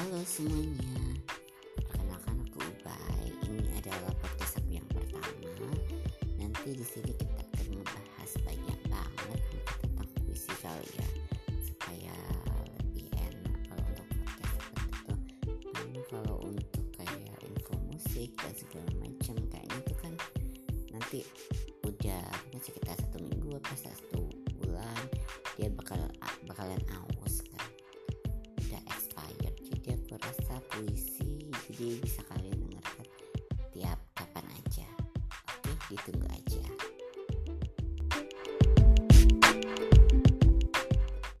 semuanya, perkenalkan aku Ubay. Ini adalah podcast aku yang pertama. Nanti di sini kita akan membahas banyak banget tentang puisi kali ya, supaya lebih enak kalau untuk podcast seperti itu. Karena kalau untuk kayak info musik dan segala macam kayaknya itu kan nanti udah sekitar satu minggu apa cerita puisi jadi bisa kalian dengarkan tiap kapan aja. Oke ditunggu aja.